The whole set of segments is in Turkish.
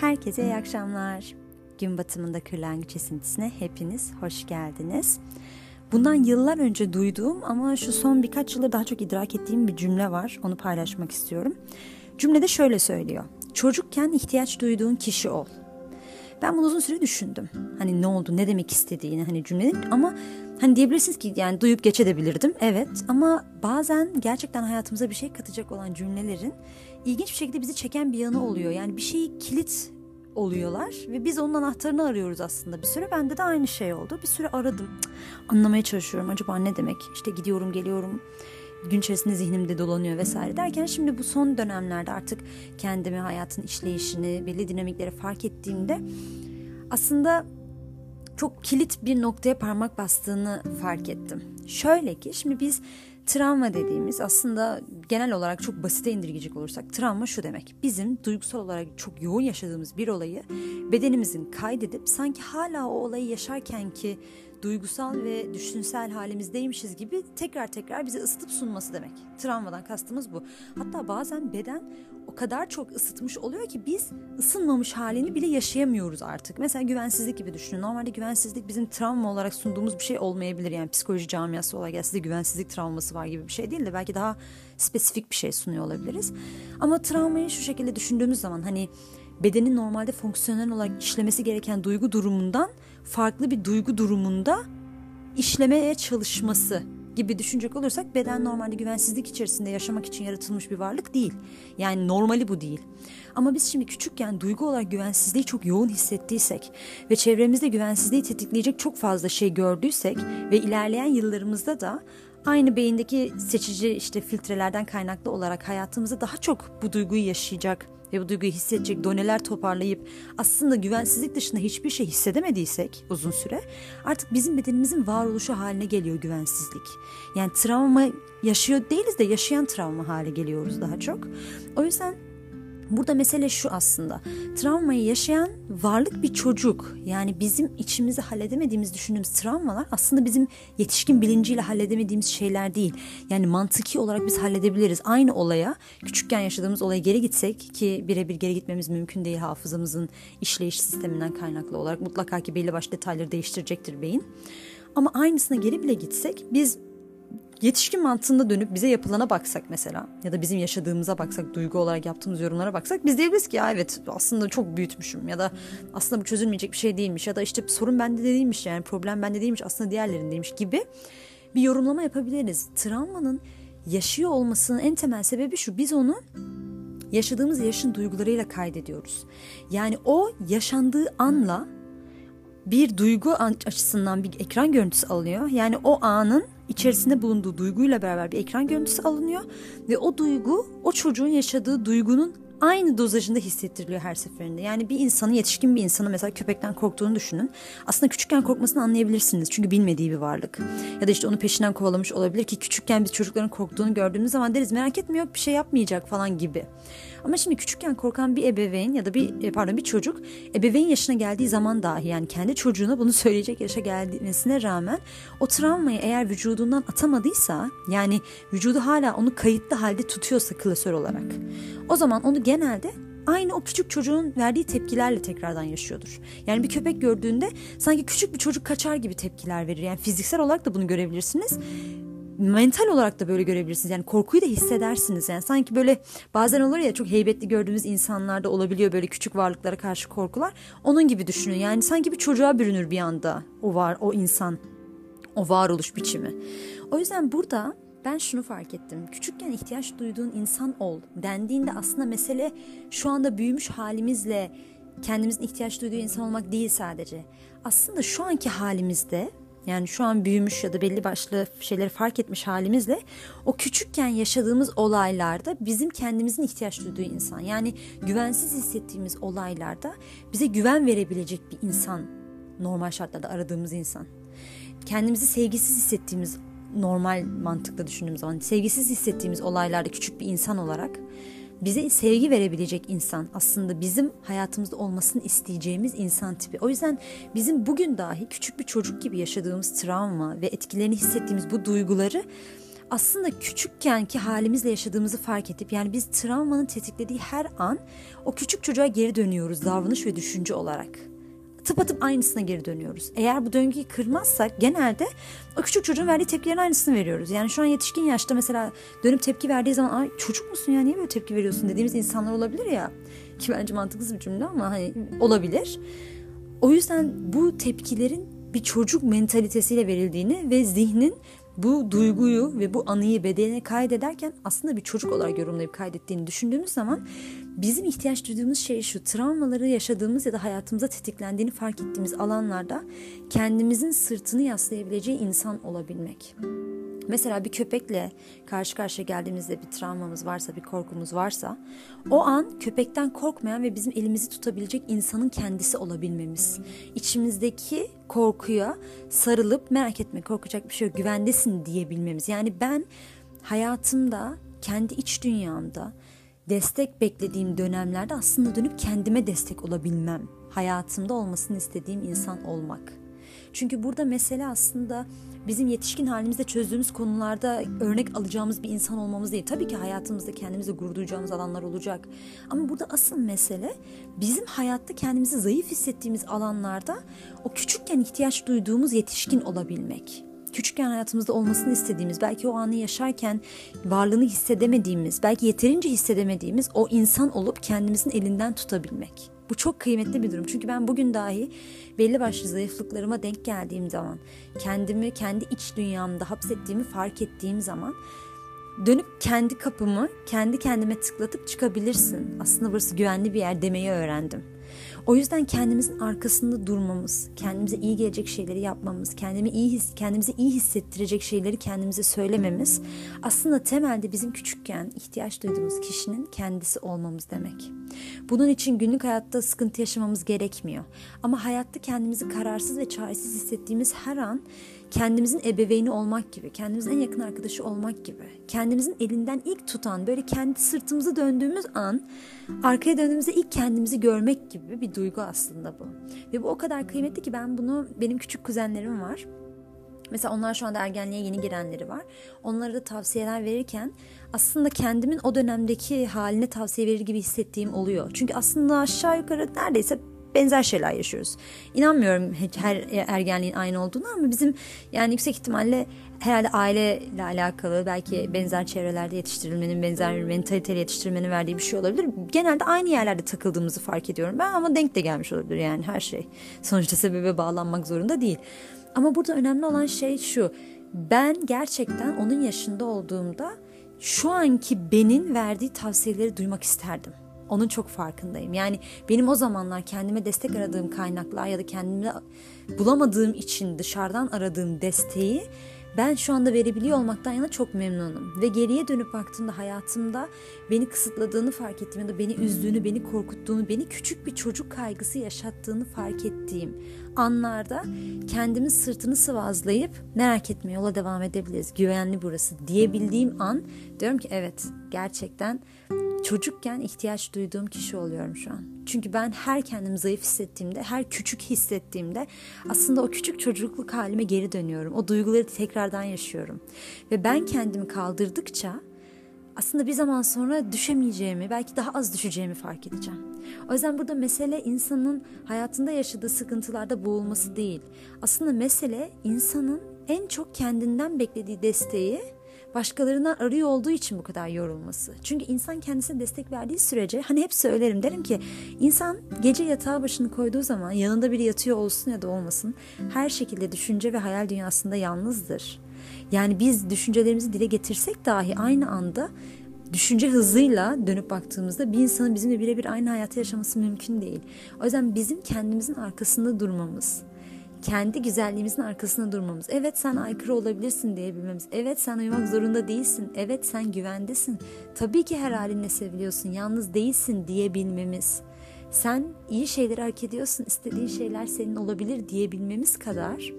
Herkese iyi akşamlar. Gün batımında kırlangıç esintisine hepiniz hoş geldiniz. Bundan yıllar önce duyduğum ama şu son birkaç yılda daha çok idrak ettiğim bir cümle var. Onu paylaşmak istiyorum. Cümlede şöyle söylüyor. Çocukken ihtiyaç duyduğun kişi ol. Ben bunu uzun süre düşündüm. Hani ne oldu, ne demek istediğini hani cümlenin ama hani diyebilirsiniz ki yani duyup geçebilirdim. Evet ama bazen gerçekten hayatımıza bir şey katacak olan cümlelerin ilginç bir şekilde bizi çeken bir yanı oluyor. Yani bir şeyi kilit oluyorlar ve biz onun anahtarını arıyoruz aslında. Bir süre bende de aynı şey oldu. Bir süre aradım. Anlamaya çalışıyorum. Acaba ne demek? İşte gidiyorum, geliyorum. Gün içerisinde zihnimde dolanıyor vesaire derken şimdi bu son dönemlerde artık kendimi, hayatın işleyişini, belli dinamikleri fark ettiğimde aslında çok kilit bir noktaya parmak bastığını fark ettim. Şöyle ki şimdi biz Travma dediğimiz aslında genel olarak çok basite indirgeyecek olursak travma şu demek. Bizim duygusal olarak çok yoğun yaşadığımız bir olayı bedenimizin kaydedip sanki hala o olayı yaşarken ki duygusal ve düşünsel halimizdeymişiz gibi tekrar tekrar bize ısıtıp sunması demek. Travmadan kastımız bu. Hatta bazen beden o kadar çok ısıtmış oluyor ki biz ısınmamış halini bile yaşayamıyoruz artık. Mesela güvensizlik gibi düşünün. Normalde güvensizlik bizim travma olarak sunduğumuz bir şey olmayabilir. Yani psikoloji camiası olarak size güvensizlik travması var gibi bir şey değil de belki daha spesifik bir şey sunuyor olabiliriz. Ama travmayı şu şekilde düşündüğümüz zaman hani bedenin normalde fonksiyonel olarak işlemesi gereken duygu durumundan farklı bir duygu durumunda işlemeye çalışması gibi düşünecek olursak beden normalde güvensizlik içerisinde yaşamak için yaratılmış bir varlık değil. Yani normali bu değil. Ama biz şimdi küçükken duygu olarak güvensizliği çok yoğun hissettiysek ve çevremizde güvensizliği tetikleyecek çok fazla şey gördüysek ve ilerleyen yıllarımızda da aynı beyindeki seçici işte filtrelerden kaynaklı olarak hayatımızda daha çok bu duyguyu yaşayacak ve bu duyguyu hissedecek doneler toparlayıp aslında güvensizlik dışında hiçbir şey hissedemediysek uzun süre artık bizim bedenimizin varoluşu haline geliyor güvensizlik. Yani travma yaşıyor değiliz de yaşayan travma hale geliyoruz daha çok. O yüzden Burada mesele şu aslında. Travmayı yaşayan varlık bir çocuk. Yani bizim içimizi halledemediğimiz düşündüğümüz travmalar aslında bizim yetişkin bilinciyle halledemediğimiz şeyler değil. Yani mantıki olarak biz halledebiliriz. Aynı olaya küçükken yaşadığımız olaya geri gitsek ki birebir geri gitmemiz mümkün değil hafızamızın işleyiş sisteminden kaynaklı olarak. Mutlaka ki belli başlı detayları değiştirecektir beyin. Ama aynısına geri bile gitsek biz yetişkin mantığında dönüp bize yapılana baksak mesela ya da bizim yaşadığımıza baksak, duygu olarak yaptığımız yorumlara baksak biz diyebiliriz ki ya evet aslında çok büyütmüşüm ya da aslında bu çözülmeyecek bir şey değilmiş ya da işte sorun bende de değilmiş yani problem bende değilmiş aslında diğerlerindeymiş gibi bir yorumlama yapabiliriz. Travmanın yaşıyor olmasının en temel sebebi şu biz onu yaşadığımız yaşın duygularıyla kaydediyoruz. Yani o yaşandığı anla bir duygu açısından bir ekran görüntüsü alıyor. Yani o anın içerisinde bulunduğu duyguyla beraber bir ekran görüntüsü alınıyor ve o duygu o çocuğun yaşadığı duygunun aynı dozajında hissettiriliyor her seferinde. Yani bir insanı yetişkin bir insanı mesela köpekten korktuğunu düşünün. Aslında küçükken korkmasını anlayabilirsiniz. Çünkü bilmediği bir varlık. Ya da işte onu peşinden kovalamış olabilir ki küçükken biz çocukların korktuğunu gördüğümüz zaman deriz merak etme yok bir şey yapmayacak falan gibi. Ama şimdi küçükken korkan bir ebeveyn ya da bir e, pardon bir çocuk ebeveyn yaşına geldiği zaman dahi yani kendi çocuğuna bunu söyleyecek yaşa gelmesine rağmen o travmayı eğer vücudundan atamadıysa yani vücudu hala onu kayıtlı halde tutuyorsa klasör olarak o zaman onu genelde aynı o küçük çocuğun verdiği tepkilerle tekrardan yaşıyordur. Yani bir köpek gördüğünde sanki küçük bir çocuk kaçar gibi tepkiler verir. Yani fiziksel olarak da bunu görebilirsiniz mental olarak da böyle görebilirsiniz. Yani korkuyu da hissedersiniz. Yani sanki böyle bazen olur ya çok heybetli gördüğümüz insanlarda olabiliyor böyle küçük varlıklara karşı korkular. Onun gibi düşünün. Yani sanki bir çocuğa bürünür bir anda o var o insan. O varoluş biçimi. O yüzden burada ben şunu fark ettim. Küçükken ihtiyaç duyduğun insan ol dendiğinde aslında mesele şu anda büyümüş halimizle kendimizin ihtiyaç duyduğu insan olmak değil sadece. Aslında şu anki halimizde yani şu an büyümüş ya da belli başlı şeyleri fark etmiş halimizle o küçükken yaşadığımız olaylarda bizim kendimizin ihtiyaç duyduğu insan yani güvensiz hissettiğimiz olaylarda bize güven verebilecek bir insan normal şartlarda aradığımız insan. Kendimizi sevgisiz hissettiğimiz normal mantıkla düşündüğümüz zaman sevgisiz hissettiğimiz olaylarda küçük bir insan olarak bize sevgi verebilecek insan aslında bizim hayatımızda olmasını isteyeceğimiz insan tipi. O yüzden bizim bugün dahi küçük bir çocuk gibi yaşadığımız travma ve etkilerini hissettiğimiz bu duyguları aslında küçükkenki halimizle yaşadığımızı fark edip yani biz travmanın tetiklediği her an o küçük çocuğa geri dönüyoruz davranış ve düşünce olarak. Tıpatıp aynısına geri dönüyoruz. Eğer bu döngüyü kırmazsak genelde o küçük çocuğun verdiği tepkilerin aynısını veriyoruz. Yani şu an yetişkin yaşta mesela dönüp tepki verdiği zaman ay çocuk musun ya niye böyle tepki veriyorsun dediğimiz insanlar olabilir ya. Ki bence mantıksız bir cümle ama hani olabilir. O yüzden bu tepkilerin bir çocuk mentalitesiyle verildiğini ve zihnin bu duyguyu ve bu anıyı bedenine kaydederken aslında bir çocuk olarak yorumlayıp kaydettiğini düşündüğümüz zaman bizim ihtiyaç duyduğumuz şey şu travmaları yaşadığımız ya da hayatımıza tetiklendiğini fark ettiğimiz alanlarda kendimizin sırtını yaslayabileceği insan olabilmek. Mesela bir köpekle karşı karşıya geldiğimizde bir travmamız varsa, bir korkumuz varsa o an köpekten korkmayan ve bizim elimizi tutabilecek insanın kendisi olabilmemiz. İçimizdeki korkuya sarılıp merak etme korkacak bir şey yok güvendesin diyebilmemiz. Yani ben hayatımda kendi iç dünyamda destek beklediğim dönemlerde aslında dönüp kendime destek olabilmem. Hayatımda olmasını istediğim insan olmak. Çünkü burada mesele aslında bizim yetişkin halimizde çözdüğümüz konularda örnek alacağımız bir insan olmamız değil. Tabii ki hayatımızda kendimize gurur duyacağımız alanlar olacak. Ama burada asıl mesele bizim hayatta kendimizi zayıf hissettiğimiz alanlarda o küçükken ihtiyaç duyduğumuz yetişkin olabilmek küçükken hayatımızda olmasını istediğimiz, belki o anı yaşarken varlığını hissedemediğimiz, belki yeterince hissedemediğimiz o insan olup kendimizin elinden tutabilmek. Bu çok kıymetli bir durum. Çünkü ben bugün dahi belli başlı zayıflıklarıma denk geldiğim zaman, kendimi kendi iç dünyamda hapsettiğimi fark ettiğim zaman dönüp kendi kapımı kendi kendime tıklatıp çıkabilirsin. Aslında burası güvenli bir yer demeyi öğrendim. O yüzden kendimizin arkasında durmamız, kendimize iyi gelecek şeyleri yapmamız, kendimi iyi his, kendimize iyi hissettirecek şeyleri kendimize söylememiz aslında temelde bizim küçükken ihtiyaç duyduğumuz kişinin kendisi olmamız demek. Bunun için günlük hayatta sıkıntı yaşamamız gerekmiyor. Ama hayatta kendimizi kararsız ve çaresiz hissettiğimiz her an kendimizin ebeveyni olmak gibi, kendimizin en yakın arkadaşı olmak gibi, kendimizin elinden ilk tutan, böyle kendi sırtımızı döndüğümüz an, arkaya döndüğümüzde ilk kendimizi görmek gibi bir duygu aslında bu. Ve bu o kadar kıymetli ki ben bunu, benim küçük kuzenlerim var. Mesela onlar şu anda ergenliğe yeni girenleri var. Onlara da tavsiyeler verirken aslında kendimin o dönemdeki haline tavsiye verir gibi hissettiğim oluyor. Çünkü aslında aşağı yukarı neredeyse benzer şeyler yaşıyoruz. İnanmıyorum her ergenliğin aynı olduğunu ama bizim yani yüksek ihtimalle herhalde aileyle alakalı belki benzer çevrelerde yetiştirilmenin, benzer mentaliteli yetiştirilmenin verdiği bir şey olabilir. Genelde aynı yerlerde takıldığımızı fark ediyorum ben ama denk de gelmiş olabilir yani her şey. Sonuçta sebebe bağlanmak zorunda değil. Ama burada önemli olan şey şu. Ben gerçekten onun yaşında olduğumda şu anki benin verdiği tavsiyeleri duymak isterdim. Onun çok farkındayım. Yani benim o zamanlar kendime destek aradığım kaynaklar ya da kendimde bulamadığım için dışarıdan aradığım desteği ben şu anda verebiliyor olmaktan yana çok memnunum. Ve geriye dönüp baktığımda hayatımda beni kısıtladığını fark ettiğim ya da beni üzdüğünü, beni korkuttuğunu, beni küçük bir çocuk kaygısı yaşattığını fark ettiğim anlarda kendimin sırtını sıvazlayıp merak etme yola devam edebiliriz. Güvenli burası diyebildiğim an diyorum ki evet gerçekten çocukken ihtiyaç duyduğum kişi oluyorum şu an. Çünkü ben her kendimi zayıf hissettiğimde, her küçük hissettiğimde aslında o küçük çocukluk halime geri dönüyorum. O duyguları tekrardan yaşıyorum. Ve ben kendimi kaldırdıkça aslında bir zaman sonra düşemeyeceğimi, belki daha az düşeceğimi fark edeceğim. O yüzden burada mesele insanın hayatında yaşadığı sıkıntılarda boğulması değil. Aslında mesele insanın en çok kendinden beklediği desteği başkalarından arıyor olduğu için bu kadar yorulması. Çünkü insan kendisine destek verdiği sürece hani hep söylerim derim ki insan gece yatağa başını koyduğu zaman yanında biri yatıyor olsun ya da olmasın her şekilde düşünce ve hayal dünyasında yalnızdır. Yani biz düşüncelerimizi dile getirsek dahi aynı anda düşünce hızıyla dönüp baktığımızda bir insanın bizimle birebir aynı hayatı yaşaması mümkün değil. O yüzden bizim kendimizin arkasında durmamız, kendi güzelliğimizin arkasında durmamız. Evet sen aykırı olabilirsin diyebilmemiz. Evet sen uyumak zorunda değilsin. Evet sen güvendesin. Tabii ki her halinle seviliyorsun. Yalnız değilsin diyebilmemiz. Sen iyi şeyleri hak ediyorsun. İstediğin şeyler senin olabilir diyebilmemiz kadar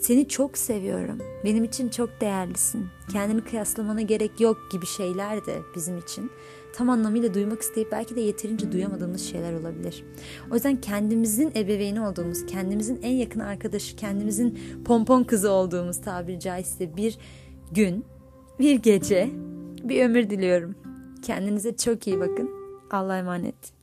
seni çok seviyorum. Benim için çok değerlisin. Kendini kıyaslamana gerek yok gibi şeyler de bizim için tam anlamıyla duymak isteyip belki de yeterince duyamadığımız şeyler olabilir. O yüzden kendimizin ebeveyni olduğumuz, kendimizin en yakın arkadaşı, kendimizin pompon kızı olduğumuz tabiri caizse bir gün bir gece, bir ömür diliyorum. Kendinize çok iyi bakın. Allah'a emanet.